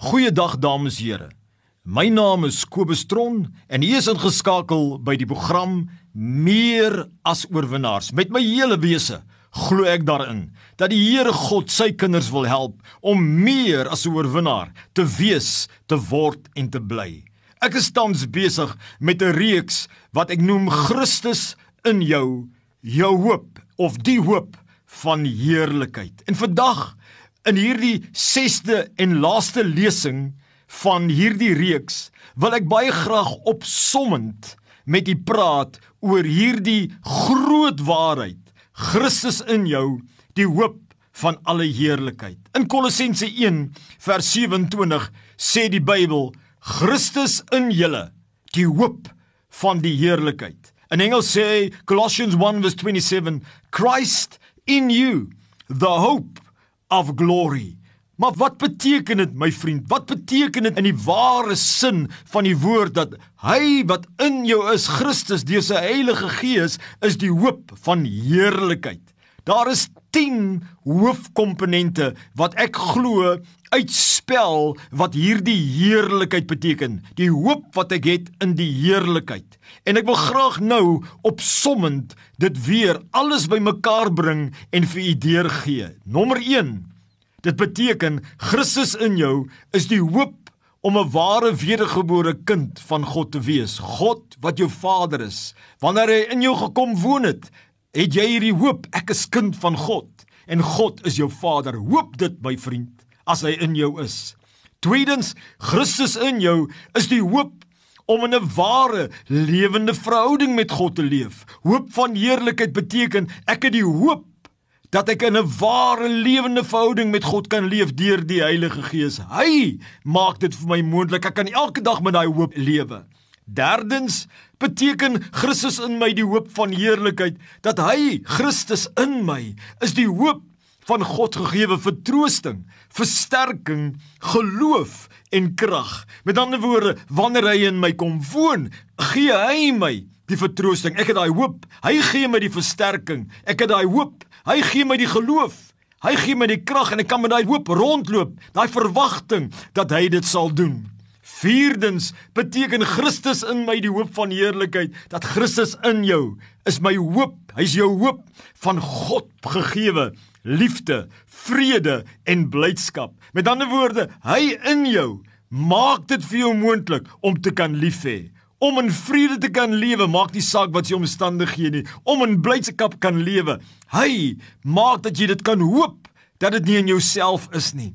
Goeiedag dames en here. My naam is Kobus Tron en hier is ingeskakel by die program Meer as oorwinnaars. Met my hele wese glo ek daarin dat die Here God sy kinders wil help om meer as 'n oorwinnaar te wees, te word en te bly. Ek is tans besig met 'n reeks wat ek noem Christus in jou, jou hoop of die hoop van heerlikheid. En vandag in hierdie 6de en laaste lesing van hierdie reeks wil ek baie graag opsommend met u praat oor hierdie groot waarheid Christus in jou die hoop van alle heerlikheid. In Kolossense 1 vers 27 sê die Bybel Christus in julle die hoop van die heerlikheid. In Engels sê Colossians 1:27 Christ in you the hope of glory. Maar wat beteken dit my vriend? Wat beteken dit in die ware sin van die woord dat hy wat in jou is, Christus deur sy Heilige Gees, is die hoop van heerlikheid. Daar is 10 hoofkomponente wat ek glo uitspel wat hierdie heerlikheid beteken. Die hoop wat ek het in die heerlikheid. En ek wil graag nou opsommend dit weer alles bymekaar bring en vir u deurgee. Nommer Dit beteken Christus in jou is die hoop om 'n ware wedergebore kind van God te wees. God wat jou Vader is. Wanneer hy in jou gekom woon het, het jy hierdie hoop, ek is kind van God en God is jou Vader. Hoop dit my vriend as hy in jou is. Tweedens, Christus in jou is die hoop om in 'n ware lewende verhouding met God te leef. Hoop van heerlikheid beteken ek het die hoop dat ek in 'n ware lewende verhouding met God kan leef deur die Heilige Gees. Hy maak dit vir my moontlik. Ek kan elke dag met daai hoop lewe. Derdens beteken Christus in my die hoop van heerlikheid dat hy Christus in my is die hoop van God gegeewe vertroosting, versterking, geloof en krag. Met ander woorde, wanneer hy in my kom woon, gee hy my die vertroosting. Ek het daai hoop. Hy gee my die versterking. Ek het daai hoop. Hy gee my die geloof. Hy gee my die krag en ek kan met daai hoop rondloop, daai verwagting dat hy dit sal doen. Vierdens beteken Christus in my die hoop van heerlikheid dat Christus in jou is my hoop. Hy's jou hoop van God gegeewe liefde, vrede en blydskap. Met ander woorde, hy in jou maak dit vir jou moontlik om te kan lief hê om in vrede te kan lewe, maak nie saak wat se omstandighede nie, om in blydskap kan lewe. Hy maak dat jy dit kan hoop dat dit nie in jouself is nie.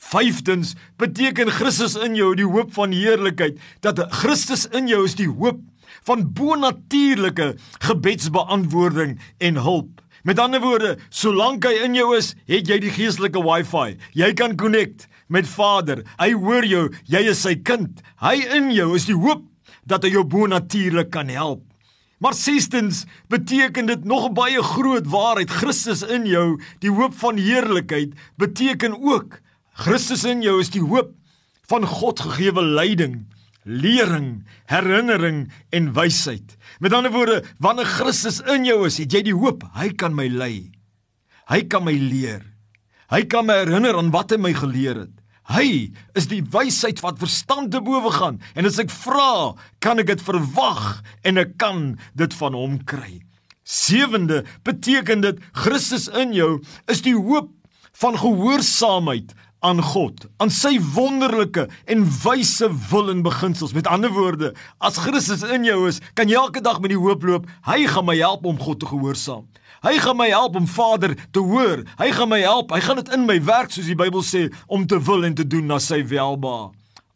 Vyftens beteken Christus in jou die hoop van heerlikheid, dat Christus in jou is die hoop van bonatuurlike gebedsbeantwoording en hulp. Met ander woorde, solank hy in jou is, het jy die geestelike wifi. Jy kan connect met Vader. Hy hoor jou, jy is sy kind. Hy in jou is die hoop dat hy jou bonatuurlik kan help. Maar sestens beteken dit nog baie groot waarheid Christus in jou, die hoop van heerlikheid, beteken ook Christus in jou is die hoop van God gegeewe leiding, lering, herinnering en wysheid. Met ander woorde, wanneer Christus in jou is, het jy die hoop hy kan my lei. Hy kan my leer. Hy kan my herinner aan wat hy my geleer het. Hy is die wysheid wat verstand te bowe gaan en as ek vra, kan ek dit verwag en ek kan dit van hom kry. Sewende beteken dit Christus in jou is die hoop van gehoorsaamheid aan God, aan sy wonderlike en wyse wil en beginsels. Met ander woorde, as Christus in jou is, kan jy elke dag met die hoop loop, hy gaan my help om God te gehoorsaam. Hy gaan my help om Vader te hoor. Hy gaan my help. Hy gaan dit in my werk soos die Bybel sê om te wil en te doen na sy welbehae.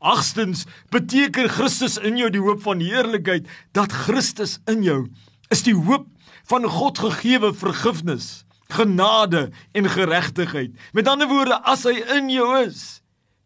Agstens beteken Christus in jou die hoop van heerlikheid dat Christus in jou is die hoop van God gegeewe vergifnis, genade en geregtigheid. Met ander woorde, as hy in jou is,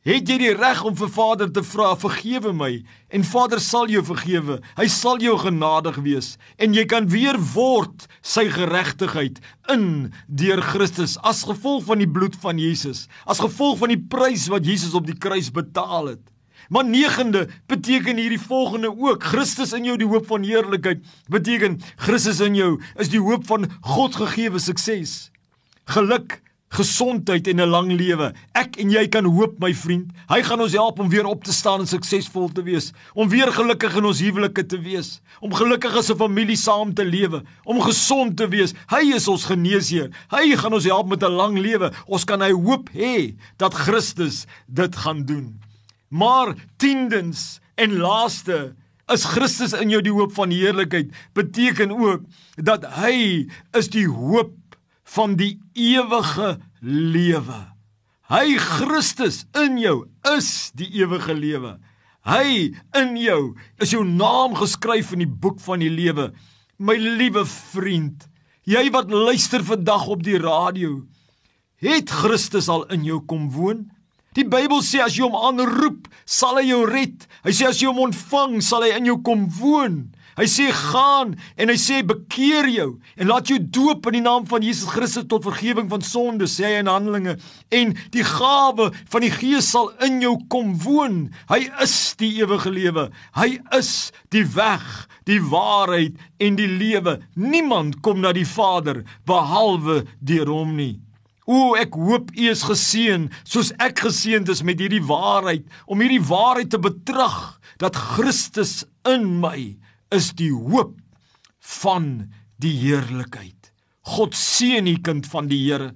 Het jy die reg om vir Vader te vra, vergewe my en Vader sal jou vergewe. Hy sal jou genadig wees en jy kan weer word sy geregtigheid in deur Christus as gevolg van die bloed van Jesus, as gevolg van die prys wat Jesus op die kruis betaal het. Maar negende beteken hierdie volgende ook: Christus in jou die hoop van heerlikheid. Beteken Christus in jou is die hoop van God gegeewe sukses, geluk, gesondheid en 'n lang lewe. Ek en jy kan hoop, my vriend. Hy gaan ons help om weer op te staan en suksesvol te wees, om weer gelukkig in ons huwelike te wees, om gelukkig as 'n familie saam te lewe, om gesond te wees. Hy is ons geneesheer. Hy gaan ons help met 'n lang lewe. Ons kan hy hoop hê dat Christus dit gaan doen. Maar tiendens en laaste is Christus in jou die hoop van heerlikheid beteken ook dat hy is die hoop van die ewige lewe. Hy Christus in jou is die ewige lewe. Hy in jou is jou naam geskryf in die boek van die lewe. My liewe vriend, jy wat luister vandag op die radio, het Christus al in jou kom woon? Die Bybel sê as jy hom aanroep, sal hy jou red. Hy sê as jy hom ontvang, sal hy in jou kom woon. Hy sê gaan en hy sê bekeer jou en laat jou doop in die naam van Jesus Christus tot vergifnis van sondes sê hy in Handelinge en die gawe van die Gees sal in jou kom woon. Hy is die ewige lewe. Hy is die weg, die waarheid en die lewe. Niemand kom na die Vader behalwe deur hom nie. O, ek hoop u is geseën soos ek geseënd is met hierdie waarheid om hierdie waarheid te betrag dat Christus in my is die hoop van die heerlikheid. God seën u kind van die Here.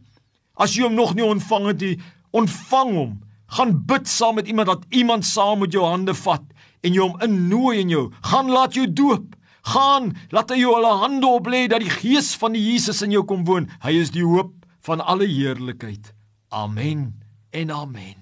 As jy hom nog nie ontvang het nie, ontvang hom. Gaan bid saam met iemand dat iemand saam met jou hande vat en jou hom innooi in jou. Gaan laat jou doop. Gaan laat hy jou alle hande oplê dat die gees van die Jesus in jou kom woon. Hy is die hoop van alle heerlikheid. Amen en amen.